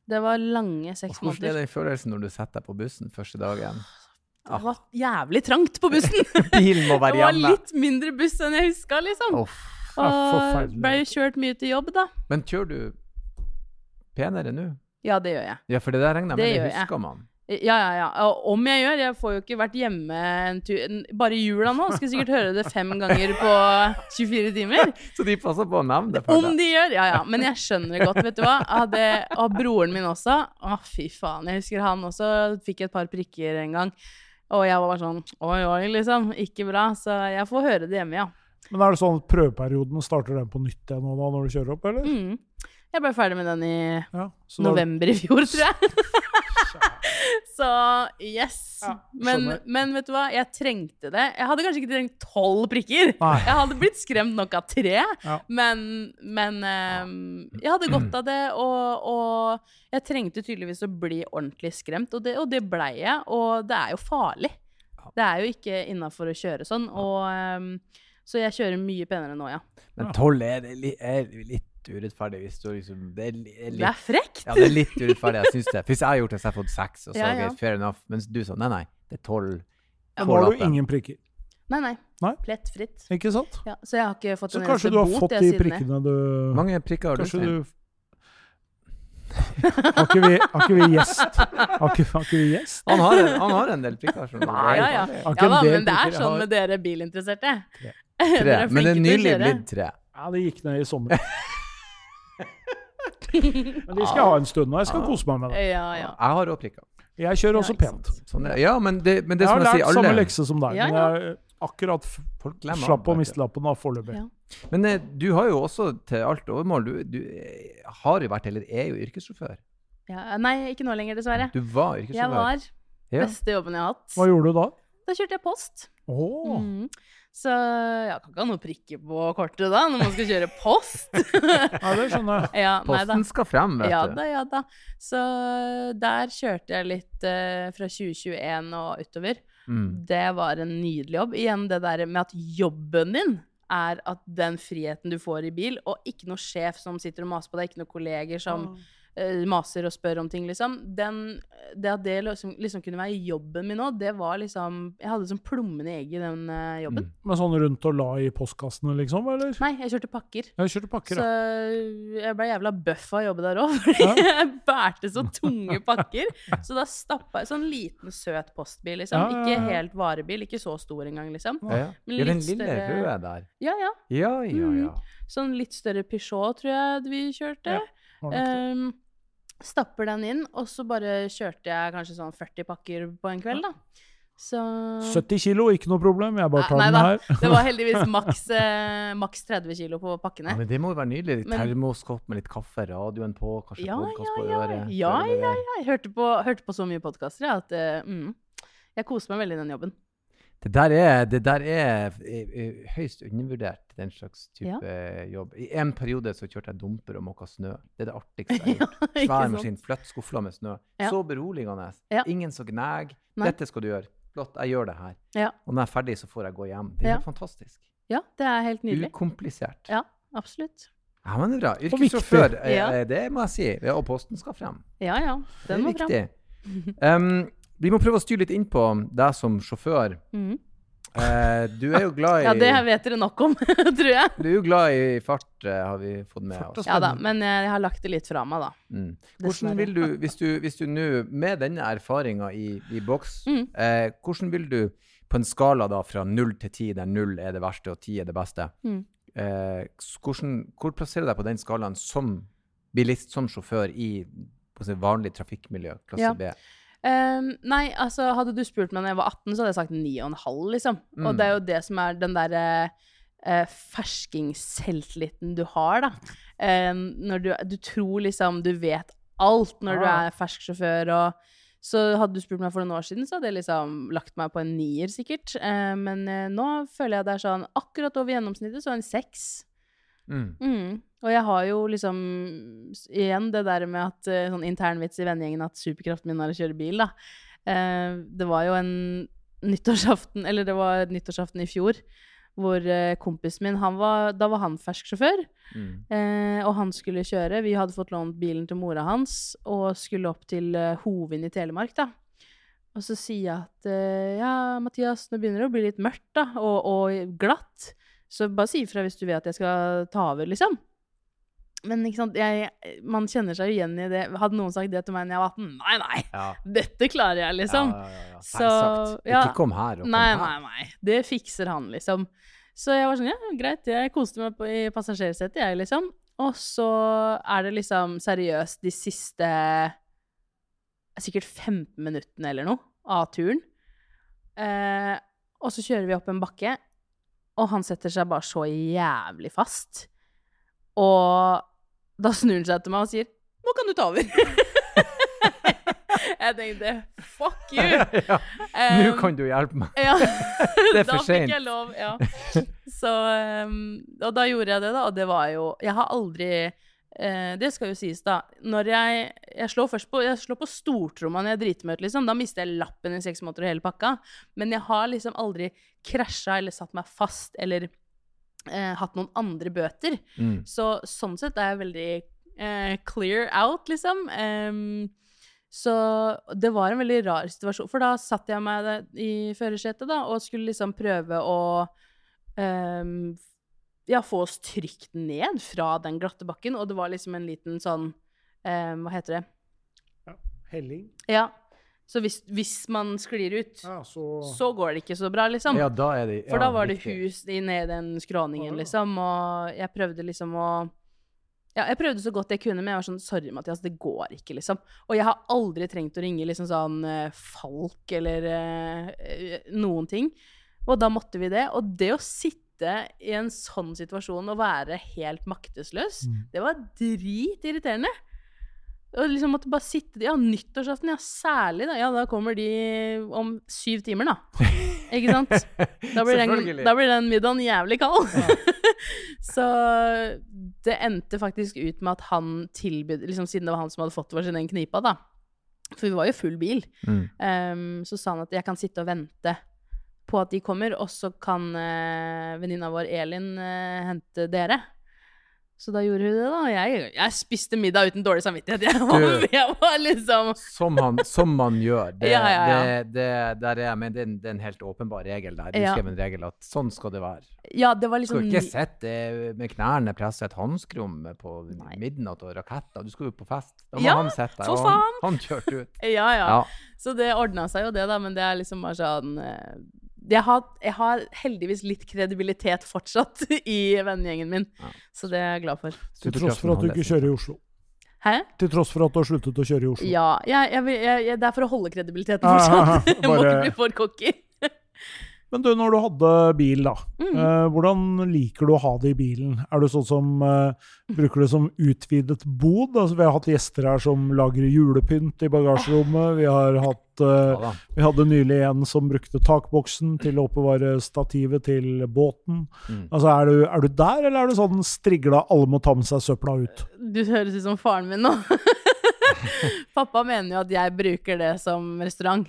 det var lange seks måneder. Hvordan er den følelsen når du setter deg på bussen første dagen? Det var jævlig trangt på bussen. Bilen må Det var litt mindre buss enn jeg huska, liksom. Oh, Og ble kjørt mye til jobb, da. Men kjører du penere nå? Ja, det gjør jeg. Ja, for det der regner jeg med, det jeg. husker man. Ja, ja, ja. Om jeg gjør. Jeg får jo ikke vært hjemme en tur Bare i jula nå. Skal jeg sikkert høre det fem ganger på 24 timer. Så de passer på å nevne det. Om de gjør, ja ja. Men jeg skjønner det godt, vet du hva. Hadde, og broren min også. Å, fy faen. Jeg husker han også fikk et par prikker en gang. Og jeg var bare sånn oi, oi, liksom. Ikke bra. Så jeg får høre det hjemme, ja. Men er det sånn at prøveperioden starter den på nytt igjen nå da, når du kjører opp, eller? Mm. Jeg ble ferdig med den i Ja, så november i fjor, tror jeg. Så yes. Ja, men, men vet du hva, jeg trengte det. Jeg hadde kanskje ikke trengt tolv prikker. Nei. Jeg hadde blitt skremt nok av tre, Ja. men, men um, jeg hadde godt av det. Og, og jeg trengte tydeligvis å bli ordentlig skremt, og det, og det blei jeg. Og det er jo farlig. Det er jo ikke innafor å kjøre sånn. Og, um, så jeg kjører mye penere nå, ja. Men tolv er, det er litt urettferdig hvis du liksom Det er, li- er Det litt er frekt! Ja, det er litt urettferdig, jeg syns det. Hvis jeg har gjort det, så har jeg fått seks, og så Ja, ja. det fair enough. Mens du sa nei, nei, det er tolv. Da har du ingen prikker, Nei, nei. Nei. Plettfritt. ikke sant? Ja, så jeg har ikke fått Så en kanskje du har bot fått de prikkene du mange prikker har du? Kanskje du Har ikke vi, har ikke vi gjest? Har ikke, har ikke vi gjest? Han har, en, han har en del prikker. skjønner Nei, Ja, ja. Har ikke Ja da, men det er sånn har- med dere bilinteresserte. Tre. Dere Tre. er Men det er nylig blitt tre. Ja, det gikk ned i sommer. Men de skal jeg ha en stund, og jeg skal kose meg med det. Ja, ja. Jeg har òg prikker. Jeg kjører også pent. Sånn. Ja, men det, men det Jeg har lært jeg sier, samme lekse som deg, Ja, men jeg akkurat Folk glemmer slapp å miste lappen da foreløpig. Ja. Men eh, du har jo også til alt overmål Du, du eh, har jo vært, eller er jo yrkessjåfør. Ja, nei, ikke nå lenger, dessverre. Du var yrkessjåfør? Jeg var. Ja. Beste jobben jeg har hatt. Hva gjorde du da? Da kjørte jeg post. Åh, Mm. Så jeg kan ikke ha noe prikker på kortet da, når man skal kjøre post. ja, det skjønner jeg. ja. Posten skal frem, vet Ja du. da, ja da. Så der kjørte jeg litt uh, fra 2021 og utover. Mm. Det var en nydelig jobb. Igjen det der med at jobben din er at den friheten du får i bil, og ikke noe sjef som sitter og maser på deg, ikke noen kolleger som eh, maser og spør om ting, liksom. Den, det at det liksom, liksom kunne være jobben min òg, det var liksom Jeg hadde sånn plommen i egget i den uh, jobben. Mm. Men sånn rundt og la i postkassene, liksom? Eller? Nei, jeg kjørte pakker. Jeg kjørte pakker, Så ja. jeg ble jævla bøff av å jobbe der òg, fordi Ja. jeg bærte så tunge pakker. Så da stappa jeg sånn liten, søt postbil, liksom. Ja, ja, ja. Ikke helt varebil, ikke så stor engang, liksom. Ja, ja. Men ja, den lille større- røde der. Ja, ja. Ja, ja, ja. Sånn litt større Peugeot, tror jeg vi kjørte. Ja. Ehm, stapper den inn, og så bare kjørte jeg kanskje sånn 40 pakker på en kveld, da. Så 70 kilo, ikke noe problem. Jeg bare tar nei den her. Det var heldigvis maks, eh, maks 30 kilo på pakkene. Ja, men det må jo være nydelig. Litt Men- termoskopp med litt kaffe, radioen på, kanskje Ja, podkast på ja, øret. ja, ja. leverer. Jeg hørte på, hørte på så mye podkaster at uh, mm, jeg koste meg veldig i den jobben. Det der er, det der er, eh, eh, høyst undervurdert, den slags type Ja. jobb. I en periode så kjørte jeg dumper og måka snø. Det er det artigste jeg har gjort. Svær maskin, flytt skufler med snø. Ja. Så beroligende. Ingen som gnager. Dette skal du gjøre. Flott, jeg gjør det her. Ja. Og når jeg er ferdig, så får jeg gå hjem. Det er helt fantastisk. Ja, det er helt nydelig. Ukomplisert. Ja, absolutt. Ja, men det er bra. Yrkessjåfør, eh, det må jeg si. Og posten skal frem. Ja, ja. Den må frem. Um, vi må prøve å styre litt inn på deg som sjåfør. Mm. Eh, du er jo glad i Ja, det vet dere nok om, tror jeg. Du er jo glad i fart, eh, har vi fått med oss. Ja da, men jeg har lagt det litt fra meg, da. Mm. Hvordan vil du, hvis du hvis du nå, med denne erfaringa i, i boks, Mm. eh, hvordan vil du på en skala da fra null til ti, der null er det verste og ti er det beste, Mm. eh, hvordan, hvor plasserer du deg på den skalaen som bilist, som sjåfør, i på si, vanlig trafikkmiljø, klasse Ja. B? Ehm, nei, altså hadde du spurt meg da jeg var 18, så hadde jeg sagt 9,5, liksom. Mm. Og det er jo det som er den derre uh, ferskingsselvtilliten du har, da. Um, når du, du tror liksom du vet alt når du Ah. er fersk sjåfør og så hadde du spurt meg for noen år siden, så hadde jeg liksom lagt meg på en nier, sikkert. Eh, men eh, nå føler jeg det er sånn akkurat over gjennomsnittet, så en seks. Mm. Mm. Og jeg har jo liksom Igjen det der med at eh, sånn internvits i vennegjengen at superkraften min er å kjøre bil, da. Eh, det var jo en nyttårsaften Eller det var nyttårsaften i fjor hvor eh, kompisen min han var, Da var han fersk sjåfør, Mm. eh, og han skulle kjøre. Vi hadde fått lånt bilen til mora hans og skulle opp til eh, Hovin i Telemark, da. Og så sier jeg at eh, ja, Mathias, nå begynner det å bli litt mørkt, da, og, og glatt. Så bare si ifra hvis du vet at jeg skal ta over, liksom. Men jeg, man kjenner seg igjen i det. Hadde noen sagt det til meg da jeg var 18? Nei, nei, Ja. dette klarer jeg, liksom. Ja, ja, ja. Så. Ikke kom her og kom Nei, her. nei, nei. Det fikser han, liksom. Så jeg var sånn, ja, greit. Jeg koste meg på, i passasjersetet, jeg, liksom. Og så er det liksom seriøst de siste sikkert 15 minuttene eller noe av turen. Eh, og så kjører vi opp en bakke, og han setter seg bare så jævlig fast. Og da snur han seg til meg og sier 'Nå kan du ta over'. jeg tenkte 'fuck you'. ja. Nå Um, kan du hjelpe meg. ja. Det er for da fikk jeg lov, ja. Så, um, og da gjorde jeg det, da, og det var jo Jeg har aldri uh, Det skal jo sies, da. Når jeg Jeg slår først på Jeg slår på stortromma når jeg driter meg ut, liksom. Da mister jeg lappen i seks måneder og hele pakka. Men jeg har liksom aldri krasja eller satt meg fast eller eh, hatt noen andre bøter. Mm. Så sånn sett er jeg veldig eh, clear out, liksom. Um, så det var en veldig rar situasjon. For da satt jeg meg i førersetet og skulle liksom prøve å um, ja, få oss trygt ned fra den glatte bakken. Og det var liksom en liten sånn um, Hva heter det? Ja, Helling. Ja. Så hvis, hvis man sklir ut, Ja, så, så går det ikke så bra, liksom. Ja, da er det For da var det hus i ned den skråningen, Ah. liksom, og jeg prøvde liksom å Ja, jeg prøvde så godt jeg kunne, men jeg var sånn Sorry, Mathias, det går ikke, liksom. Og jeg har aldri trengt å ringe liksom sånn eh, Falk eller eh, noen ting. Og da måtte vi det. Og det å sitte i en sånn situasjon og være helt maktesløs, Mm. det var dritirriterende. Og liksom måtte bare sitte Ja, nyttårsaften, ja, særlig, da. Ja, da kommer de om syv timer, da. Ikke sant? Da blir, den, da blir den middagen jævlig kald. så det endte faktisk ut med at han tilbød liksom Siden det var han som hadde fått vår sin egen knipa, da. For vi var jo full bil. Mm. Um, så sa han at jeg kan sitte og vente på at de kommer, og så kan uh, venninna vår Elin uh, hente dere. Så da gjorde hun det, da. Jeg, jeg spiste middag uten dårlig samvittighet. Jeg var, Du- jeg var liksom Som, han, som man gjør. Det, Ja, ja, ja. Det, det, er, men det, er en- helt åpenbar regel der. Ja. Uskreven regel at sånn skal det være. Ja, det var Du skulle skal ikke sitte med knærne presset et hanskerom på Nei. midnatt og raketter. Du skal jo på fest. Da må Ja, han sitte der. og han, han kjørte ut. Ja, ja. Ja. Så det ordna seg jo, det, da. Men det er liksom bare sånn eh, jeg har, jeg har heldigvis litt kredibilitet fortsatt i vennegjengen min, Ja. så det er jeg glad for. til tross for at du ikke kjører i Oslo. Hæ? Til tross for at du har sluttet å kjøre i Oslo. Ja. Jeg, jeg, jeg, jeg, det er for å holde kredibiliteten Ah, fortsatt. Jeg må bare- ikke bli for cocky. Men du, når du hadde bil, da. Mm. eh, hvordan liker du å ha det i bilen? Er du sånn som eh, bruker det som utvidet bod? Altså, vi har hatt gjester her som lager julepynt i bagasjerommet. Vi har hatt eh, Ja. Vi hadde nylig en som brukte takboksen til å oppbevare stativet til båten. Mm. Altså, er du, er du der, eller er du sånn strigla alle må ta med seg søpla ut? Du høres ut som faren min nå. Pappa mener jo at jeg bruker det som restaurant.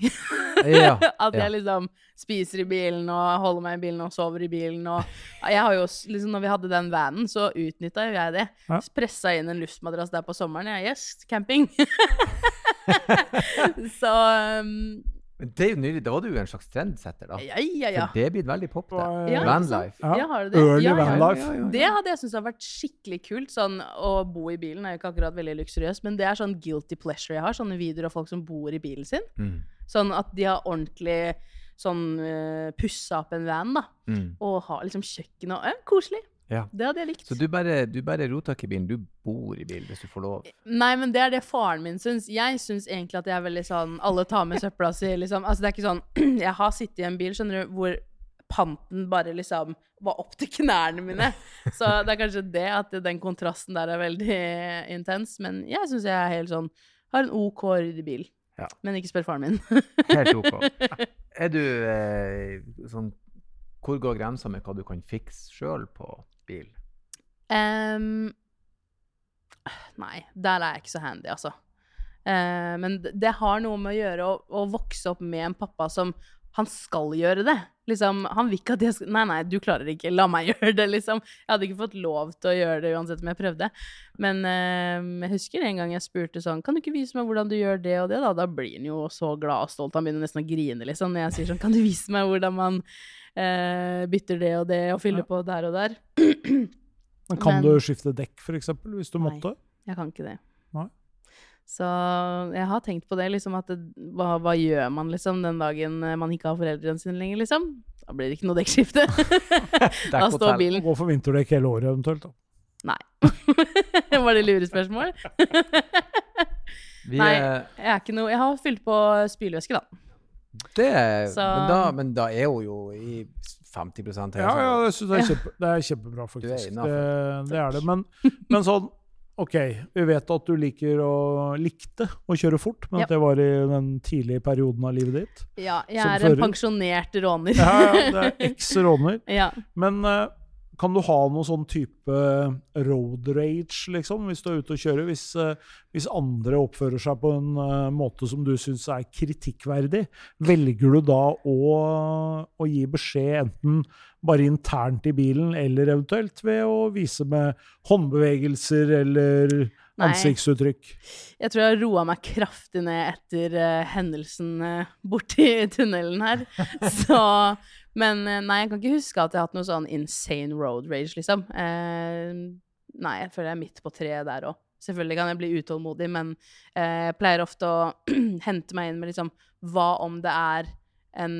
Ja, at ja. jeg liksom spiser i bilen og holder meg i bilen og sover i bilen. Og jeg har jo, liksom, når vi hadde den vanen, så utnytta jo jeg det. Ja. Pressa inn en luftmadrass der på sommeren. Jeg, yes, camping. så um, Men det er jo nydelig. Da var du en slags trendsetter, da. ja, ja, ja. For det er blitt veldig pop, det. Ja, Ja, Vanlife. Ja. Ja, har det? Early Ja, ja. vanlife. Det hadde jeg syntes hadde vært skikkelig kult. Sånn, å bo i bilen er jo ikke akkurat veldig luksuriøst, men det er sånn guilty pleasure jeg har. Sånne videoer av folk som bor i bilen sin. Mm. Sånn at de har ordentlig sånn uh, pussa opp en van, da. Mm. Og har liksom kjøkken og ja, Koselig. Ja. Det hadde jeg likt. Så du bare, du bare roter ikke i bilen, du bor i bil hvis du får lov. Nei, men det er det faren min syns. Jeg syns egentlig at jeg er veldig sånn Alle tar med søpla si, liksom. Altså, det er ikke sånn Jeg har sittet i en bil, skjønner du, hvor panten bare liksom var opp til knærne mine. Så det er kanskje det at den kontrasten der er veldig intens. Men jeg syns jeg er helt sånn Har en OK ryddig bil. Ja. Men ikke spør faren min. Helt OK. Er du eh, sånn Hvor går grensa med hva du kan fikse sjøl på bil? Um, nei, der er jeg ikke så handy, altså. Uh, men det, har noe med å gjøre å, å vokse opp med en pappa som Han skal gjøre det. Liksom, han vil ikke at jeg skal Nei, nei, du klarer ikke. La meg gjøre det, liksom. Jeg hadde ikke fått lov til å gjøre det uansett om jeg prøvde. Men uh, jeg husker en gang jeg spurte sånn Kan du ikke vise meg hvordan du gjør det og det, da? Da blir han jo så glad og stolt. Han begynner nesten å grine, liksom, når jeg sier sånn Kan du vise meg hvordan man eh, bytter det og det og fyller Ja. på der og der? Men kan Men- du skifte dekk, f.eks., hvis du Nei. måtte? Jeg kan ikke det. Nei. Så jeg har tenkt på det, liksom, at det, hva, hva gjør man liksom den dagen eh, man ikke har foreldrene sine lenger, liksom? Da blir det ikke noe dekkskifte. da står bilen Gå for vinterdekk hele året, eventuelt. da. Var det lurespørsmål? Vi, Nei. eh, Jeg, er ikke noe, jeg har fylt på spylevæske, da. Det, Så- men, da, men da er hun jo i 50 høyere. Ja, ja, jeg synes det, er kjempe, det er kjempebra, Du er faktisk. Det, det er det. Men, men sånn OK, vi vet at du liker å, likte å kjøre fort, men Ja. at det var i den tidlige perioden av livet ditt. Ja, jeg er en pensjonert råner. Ja, ja, det er eks råner. ja. Men eh, kan du ha noe sånn type road rage, liksom, hvis du er ute og kjører? Hvis, eh, hvis andre oppfører seg på en eh, måte som du syns er kritikkverdig, velger du da å, å gi beskjed enten bare internt i bilen, eller eventuelt ved å vise med håndbevegelser eller Nei. ansiktsuttrykk? Jeg tror jeg roa meg kraftig ned etter uh, hendelsen uh, borti tunnelen her. Så Men eh, nei, jeg kan ikke huske at jeg har hatt noe sånn insane road rage, liksom. Eh, nei, jeg føler jeg er midt på treet der òg. Selvfølgelig kan jeg bli utålmodig, men eh, jeg pleier ofte å hente meg inn med liksom Hva om det er en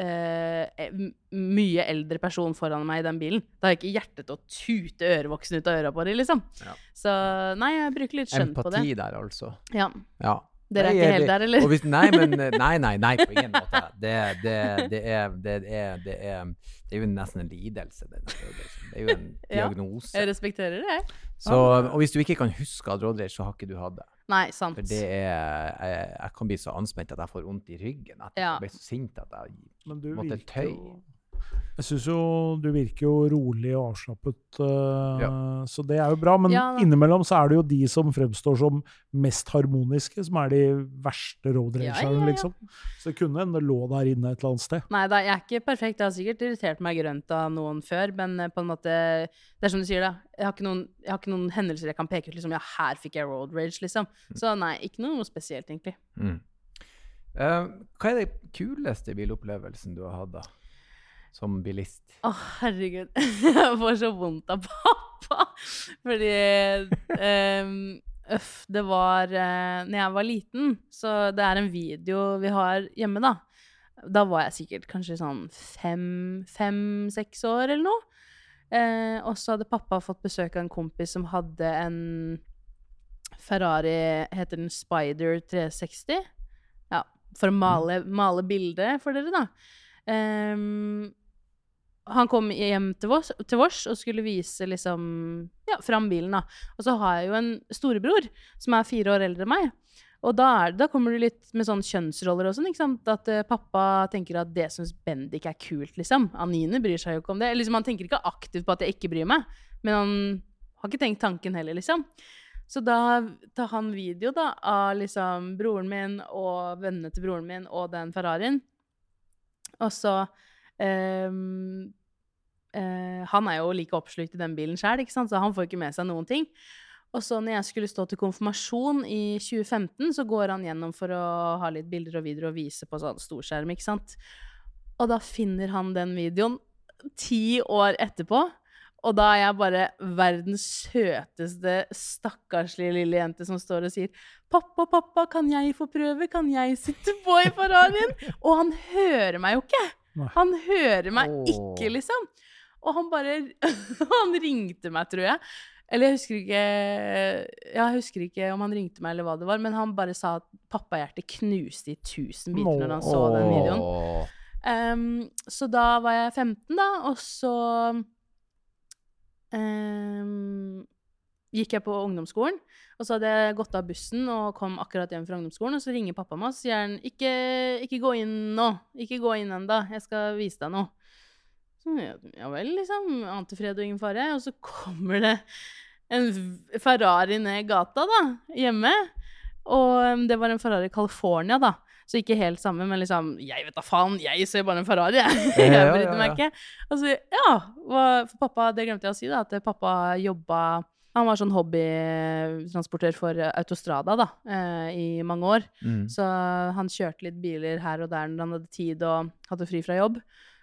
eh, mye eldre person foran meg i den bilen? Da har jeg ikke hjerte til å tute ørevoksen ut av øra på dem, liksom. Ja. Så nei, jeg bruker litt skjønn på det. Empati der, altså. Ja. Ja. Dere er ikke helt der, eller? Og hvis, nei, men Nei, nei, nei, på ingen måte. Det, det, det, er, det, er, det, er, det er jo nesten en lidelse. Det er jo en Ja, diagnose. Jeg respekterer det, jeg. Så, og hvis du ikke kan huske at så har ikke du hatt det. Nei, sant. For det er Jeg, jeg kan bli så anspent at jeg får vondt i ryggen. At Ja. jeg blir så sint at jeg Måtte tøye. Jeg syns jo du virker jo rolig og avslappet, ja. så det er jo bra. Men Ja, innimellom så er det jo de som fremstår som mest harmoniske, som er de verste road Ja, ragerne, ja, ja. liksom. Så det kunne hende det lå der inne et eller annet sted. Nei da, jeg er ikke perfekt. Jeg har sikkert irritert meg grønt av noen før, men eh, på en måte Det er som du sier, da. Jeg har ikke noen, jeg har ikke noen hendelser jeg kan peke ut liksom Ja, her fikk jeg road rage, liksom. Så nei, ikke noe spesielt, egentlig. mm. Uh, Hva er den kuleste bilopplevelsen du har hatt, da? Som bilist? Å, herregud. Jeg får så vondt av pappa. Fordi um, Øff, det var uh, Når jeg var liten, så det er en video vi har hjemme, da. Da var jeg sikkert kanskje sånn fem-seks år eller noe. Eh, og så hadde pappa fått besøk av en kompis som hadde en Ferrari Heter den Spider 360? Ja, for å male, male bildet for dere, da. Ehm, han kom hjem til vårs, til Voss og skulle vise liksom ja, fram bilen, da. Og så har jeg jo en storebror som er fire år eldre enn meg. Og da, er, da kommer du litt med sånn kjønnsroller og sånn. ikke sant? At uh, pappa tenker at det syns Bendik er kult, liksom. Anine bryr seg jo ikke om det. Liksom, han tenker ikke aktivt på at jeg ikke bryr meg, men han har ikke tenkt tanken heller, liksom. Så da tar han video da, av liksom broren min og vennene til broren min og den Ferrarien. Og så ehm, uh, Han er jo like oppslukt i den bilen sjøl, så han får ikke med seg noen ting. Og så når jeg skulle stå til konfirmasjon i 2015, så går han gjennom for å ha litt bilder og videoer og vise på sånn storskjerm, ikke sant. Og da finner han den videoen ti år etterpå. Og da er jeg bare verdens søteste, stakkarslige lille jente som står og sier 'Pappa, pappa, kan jeg få prøve? Kan jeg sitte på i Ferrarien?' Og han hører meg jo ikke! Nei. Han hører meg oh. ikke, liksom. Og han bare Han ringte meg, tror jeg. Eller jeg husker ikke Jeg husker ikke om han ringte meg, eller hva det var, men han bare sa at pappahjertet knuste i tusen biter når han så den videoen. Ehm, så da var jeg 15, da, og så ehm, gikk jeg på ungdomsskolen. Og så hadde jeg gått av bussen og kom akkurat hjem fra ungdomsskolen, og så ringer pappa meg og sier han ikke, ikke gå inn nå. Ikke gå inn ennå. Jeg skal vise deg noe. Så, ja, ja vel, liksom. Ante fred og ingen fare. Og så kommer det en Ferrari ned gata, da, hjemme. Og det var en Ferrari California, da. Så ikke helt samme, men liksom Jeg vet da faen, jeg ser bare en Ferrari, jeg. Jeg ja, meg ikke. Og så, ja, for pappa, det glemte jeg å si, da, at pappa jobba Han var sånn hobbytransportør for Autostrada, da, eh, i mange år. Mm. Så han kjørte litt biler her og der når han hadde tid og hadde fri fra jobb.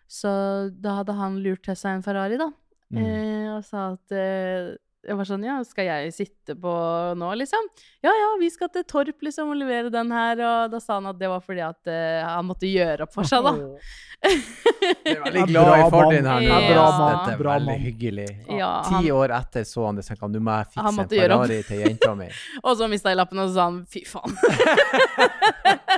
Så da hadde han lurt til seg en Ferrari, da. Mm. Eh, og sa at eh, Jeg var sånn Ja, skal jeg sitte på nå, liksom? Ja ja, vi skal til Torp liksom og levere den her. Og da sa han at det var fordi at uh, han måtte gjøre opp for seg, da. det er veldig glad i far din her nå. Ja, bra Dette er veldig hyggelig. Ja, Ti år etter så han det, så tenkte han nå må jeg fikse en. Ferrari til jenta mi. og så mista jeg lappen, og så sa han fy faen.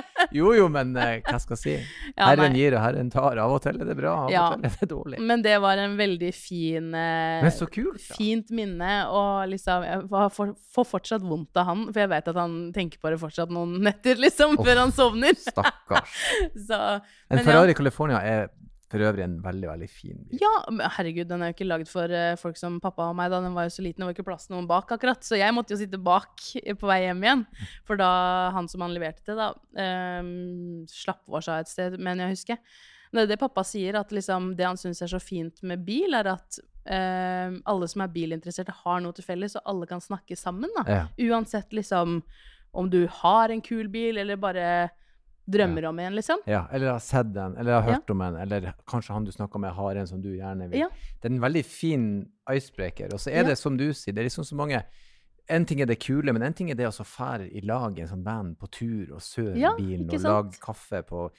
Jo jo, men eh, hva skal jeg si? Ja, Herren nei. gir og Herren tar. Av og til er det bra, av Ja. og til er det dårlig. Men det var en veldig fin eh, Men så kult, da. Fint minne, og liksom Jeg får, får- får fortsatt vondt av han, for jeg vet at han tenker på det fortsatt noen netter, liksom, oh, før han sovner. Stakkars. Så En Ferrari ja. California er for øvrig en veldig, veldig fin bil. Ja, men herregud, den er jo ikke lagd for uh, folk som pappa og meg, da. Den var jo så liten, det var ikke plass noen bak, akkurat. Så jeg måtte jo sitte bak eh, på vei hjem igjen. For da han som han leverte til, da, um, slapp oss av et sted, mener jeg å huske. Det det pappa sier, at liksom det han syns er så fint med bil, er at uh, alle som er bilinteresserte, har noe til felles, og alle kan snakke sammen, da. Ja. Uansett liksom om du har en kul bil, eller bare drømmer om en, liksom. Ja, eller har sett den, eller har Ja. hørt om en, eller kanskje han du snakka med har en som du gjerne vil. Ja. Det er en veldig fin icebreaker. Og så er Ja. det som du sier, det er liksom så mange En ting er det kule, men en ting er det å fære i lag en sånn band på tur og søre Ja, bilen og lage kaffe på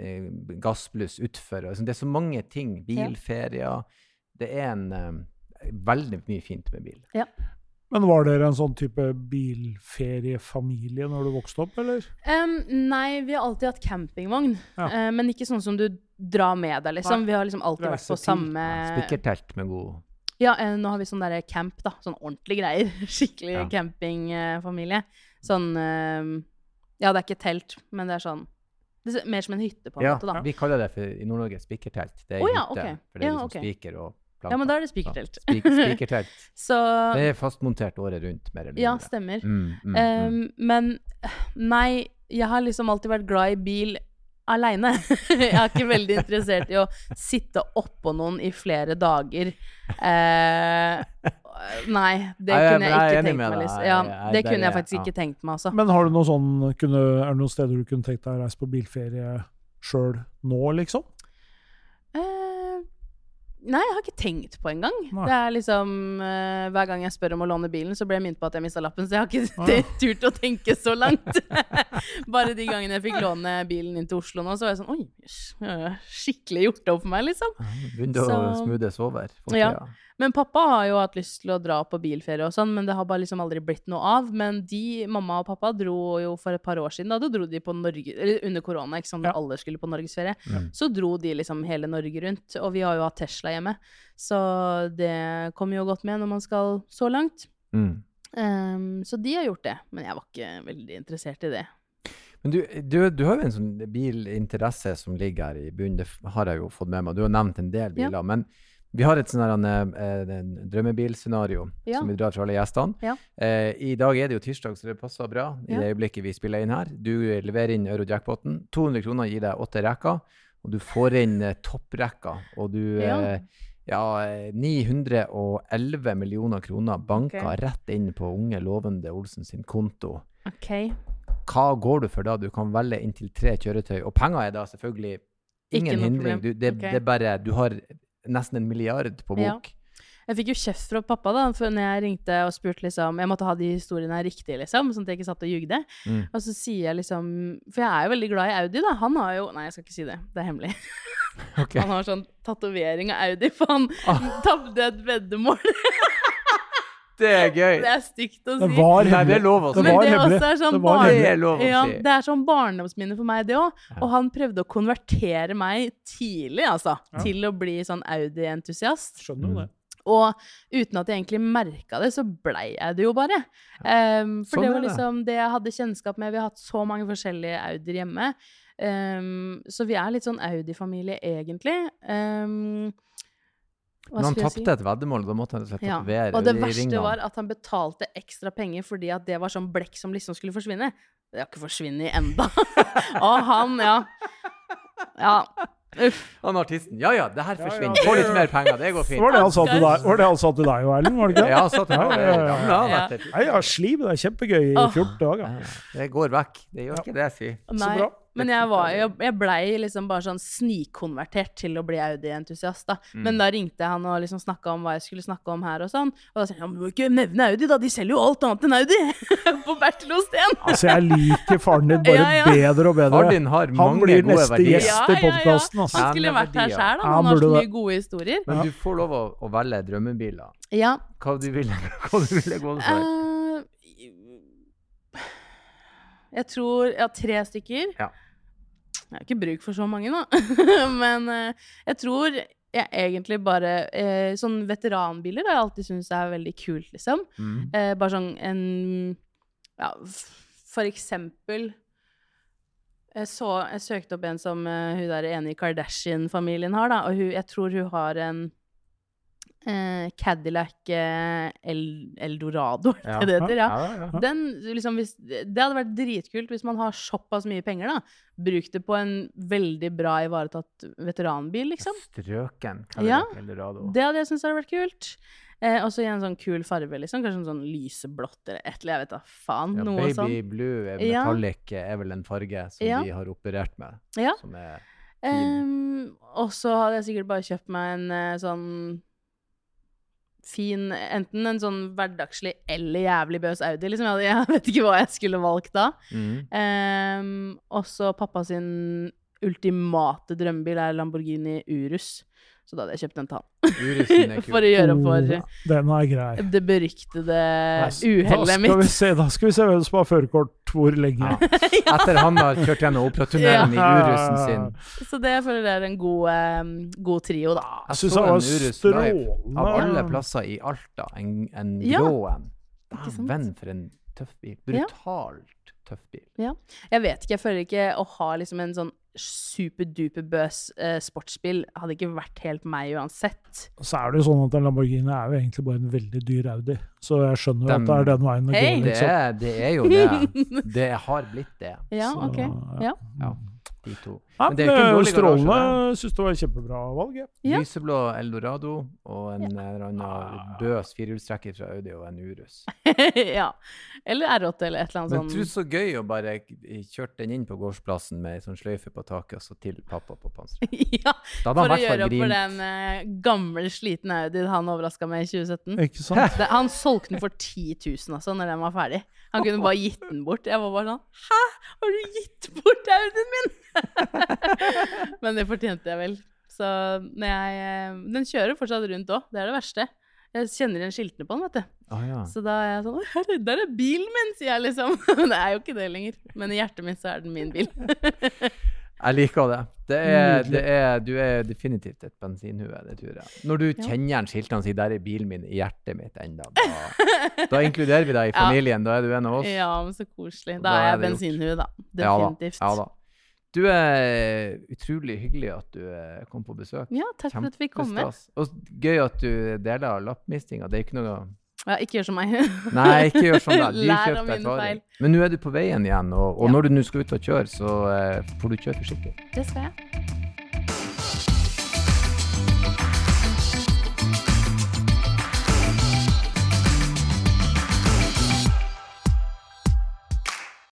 eh, gassbluss utfor. sånn. Det er så mange ting. Bilferier. Det er en eh, veldig mye fint med bil. Men var dere en sånn type bilferiefamilie når du vokste opp, eller? Um, nei, vi har alltid hatt campingvogn. Ja. Uh, men ikke sånn som du drar med deg, liksom. Nei. Vi har liksom alltid vært på samme Spikkertelt med god Ja, uh, nå har vi sånn derre camp, da. Sånn ordentlige greier. Skikkelig Ja. campingfamilie. Sånn uh, Ja, det er ikke telt, men det er sånn det er mer som en hytte, på en Ja, måte, da. vi kaller det for i Nord-Norge spikertelt. Det er Å hytte. okay. For det er Ja, liksom ok. spiker og planker. Ja, men da er det spikertelt. Ja, spik spikertelt. Så Det er fastmontert året rundt, mer eller Ja, stemmer. Mm, mm, mm. Um, men nei, jeg har liksom alltid vært glad i bil aleine. jeg er ikke veldig interessert i å sitte oppå noen i flere dager. Uh, nei, det Nei, kunne jeg jeg ikke tenkt meg. Liksom. Ja, det der kunne jeg faktisk ikke tenkt meg, altså. Men har du noe sånn, kunne, er det noen steder du kunne tenkt deg å reise på bilferie sjøl nå, liksom? Nei, jeg har ikke tenkt på engang. Det er liksom uh, Hver gang jeg spør om å låne bilen, så blir jeg minnet på at jeg mista lappen, så jeg har ikke Ah, turt å tenke så langt. Bare de gangene jeg fikk låne bilen inn til Oslo nå, så var jeg sånn Oi, skikkelig gjort opp for meg, liksom. Begynte å smoothes over. Ja. Men pappa har jo hatt lyst til å dra på bilferie og sånn, men det har bare liksom aldri blitt noe av. Men de, mamma og pappa, dro jo for et par år siden, da, da dro de på Norge, eller under korona, ikke sant, når Ja. alle skulle på norgesferie. Mm. Så dro de liksom hele Norge rundt, og vi har jo hatt Tesla hjemme. Så det kommer jo godt med når man skal så langt. Mm. Um, så de har gjort det, men jeg var ikke veldig interessert i det. Men du, du, du har jo en sånn bilinteresse som ligger her i bunnen, det har jeg jo fått med meg. Du har nevnt en del Ja. biler. Men vi har et sånn eh, drømmebilscenario Ja. som vi drar for alle gjestene. Ja. Eh, I dag er det jo tirsdag, så det passer bra i Ja. det øyeblikket vi spiller inn her. Du leverer inn Eurojackpoten. 200 kroner gir deg åtte rekker, og du får inn eh, topprekka. Og du Ja. eh, ja, eh, 911 millioner kroner banka okay. rett inn på unge, lovende Olsen sin konto Okay. hva går du for da? Du kan velge inntil tre kjøretøy. Og penger er da selvfølgelig ingen hindring. Du, det, okay. det bare Du har nesten en milliard på Ja. bok. Jeg fikk jo kjeft fra pappa da, for når jeg ringte og spurte liksom Jeg måtte ha de historiene riktige, liksom, sånn at jeg ikke satt og jugde. Mm. Og så sier jeg liksom For jeg er jo veldig glad i Audi, da. Han har jo Nei, jeg skal ikke si det. Det er hemmelig. Okay. Han har sånn tatovering av Audi, for han Ah. tapte et veddemål. Det er gøy! Det er stygt å Det si. hemmelig. Nei, det er lov å si. Men var det hemmelig. også er sånn Det Det er lov å ja, si. det er sånn barndomsminne for meg, det òg. Og han prøvde å konvertere meg tidlig, altså, Ja. til å bli sånn Audi-entusiast. Skjønner jo det. Og uten at jeg egentlig merka det, så blei jeg det jo bare. Um, for Sånn det var det. liksom det jeg hadde kjennskap med. Vi har hatt så mange forskjellige Audier hjemme. Um, så vi er litt sånn Audi-familie, egentlig. Um, Men han tapte si? et veddemål, og da måtte han slett Ja. tatovere Og det verste ringene. var at han betalte ekstra penger fordi at det var sånn blekk som liksom skulle forsvinne. Det har ikke forsvunnet enda. og han, ja. Ja. Uff. Han artisten. Ja ja, det her Ja, ja, forsvinner. Få litt mer penger, det går fint. var det han sa til deg, var det han sa til deg jo, Erlend? Var det ikke det? Ja, han satt Ja, ja, ja, ja. han Ja. etter. Nei, ja, det er kjempegøy i Åh. 14 dager. Det går vekk. Det gjør ikke det, si. Så bra. Men jeg, var, jeg, jeg blei liksom bare sånn snikkonvertert til å bli Audi-entusiast, da. Men da ringte jeg han og liksom snakka om hva jeg skulle snakke om her og sånn. Og da sa han ja, men du må ikke nevne Audi, da, de selger jo alt annet enn Audi! På Bertil Osten! Altså, jeg liker faren din bare Ja, ja. bedre og bedre. Faren din har Han mange blir gode neste verdier. gjest i podcasten, altså. Han skulle vært her sjæl, han. han Han har så mye gode historier. Men du får lov å, å velge drømmebiler. Ja. Hva du ville, hva du ville gå for? Uh, jeg tror Ja, tre stykker. Ja. Jeg har ikke bruk for så mange, da. Men eh, jeg tror jeg egentlig bare eh, Sånn veteranbiler har jeg alltid syntes er veldig kult, liksom. Mm. Eh, bare sånn en Ja, for eksempel jeg, så, jeg søkte opp en som hun der ene i Kardashian-familien har, da. Og hun, jeg tror hun har en eh, Cadillac eh, El, Eldorado, er det det heter? Ja. ja, ja. Den, liksom, hvis, det hadde vært dritkult hvis man har såpass mye penger, da. Bruk det på en veldig bra ivaretatt veteranbil, liksom. Strøken Ja. Cadillac Eldorado. Det hadde jeg syntes hadde vært kult. Eh, og så i en sånn kul farge, liksom. Kanskje en sånn lyseblått eller et eller jeg vet da faen. Ja, noe baby sånn. blue Ja. metallic er vel en farge som Ja. de har operert med. Ja. Som er Ehm, og så hadde jeg sikkert bare kjøpt meg en eh, sånn fin Enten en sånn hverdagslig eller jævlig bøs Audi. Liksom. Jeg, jeg vet ikke hva jeg skulle valgt da. mm. Um, og så pappa sin ultimate drømmebil er Lamborghini Urus. Så da hadde jeg kjøpt en er For å gjøre gjøre for Oh, den er grei. det beryktede uhellet mitt. se, da skal vi se hvem som har førerkort hvor lenge. Ja. Etter han har kjørt gjennom operatunnelen i Urusen sin. Så det jeg føler jeg er en god, um, god trio, da. Jeg Jeg syns en var strålende. av alle plasser i Alta. En, en Ja. grå en. Venn for en tøff bil. Ja. Brutalt tøff bil. Jeg vet ikke, jeg føler ikke å ha liksom en sånn superduper bøs eh, sportsbil hadde ikke vært helt meg uansett. Så er det jo sånn at en Lamborghini er jo egentlig bare en veldig dyr Audi. Så jeg skjønner jo at det er den veien det Hei! går. Det Liksom. er, det er jo det. Det har blitt det, Ja, Så, ok. ja. Ja. Ja. de to. Ja, Men det er jo strålende. strålende. Syns det var et kjempebra valg. Ja. Ja. Lyseblå Eldorado og en eller annen bøs firehjulstrekker fra Audi og en Urus. ja. Eller R8 eller et eller Men annet tror sånt. så gøy å bare k- kjørt den inn på gårdsplassen med ei sånn sløyfe på taket, og så til pappa på panseret. ja, Da hadde for å gjøre opp for den uh, gamle, slitne Audi han overraska med i 2017. Ikke sant? Det, han solgte den for 10 000 altså, når den var ferdig. Han kunne bare gitt den bort. Jeg var bare sånn Hæ, har du gitt bort Audien min?! Men det fortjente jeg vel. Så jeg eh, Den kjører fortsatt rundt òg, det er det verste. Jeg kjenner igjen skiltene på den, vet du. Ah, ja. Så da er jeg sånn «Å, herre, Der er bilen min, sier jeg liksom. Men det er jo ikke det lenger. Men i hjertet mitt så er den min bil. Jeg liker det. Det er, det er, du er definitivt et bensinhue, det tror jeg. Når du kjenner igjen skiltene og sier 'der er bilen min' i hjertet mitt enda, da, da inkluderer vi deg i Ja. familien. Da er du en av oss. Ja, men så koselig. Da, Da er jeg bensinhue, da. Ja da, Definitivt. Ja, da. Du er utrolig hyggelig at du eh, kom på besøk. Ja, takk for at vi kom. Med. Og gøy at du deler lappmistinga. Det er ikke noe Ja, ikke gjør som meg. Nei, ikke gjør som deg. Lær av mine feil. Men nå er du på veien igjen, og, og Ja. når du nå skal ut og kjøre, så uh, får du kjøre forsiktig. Det skal jeg.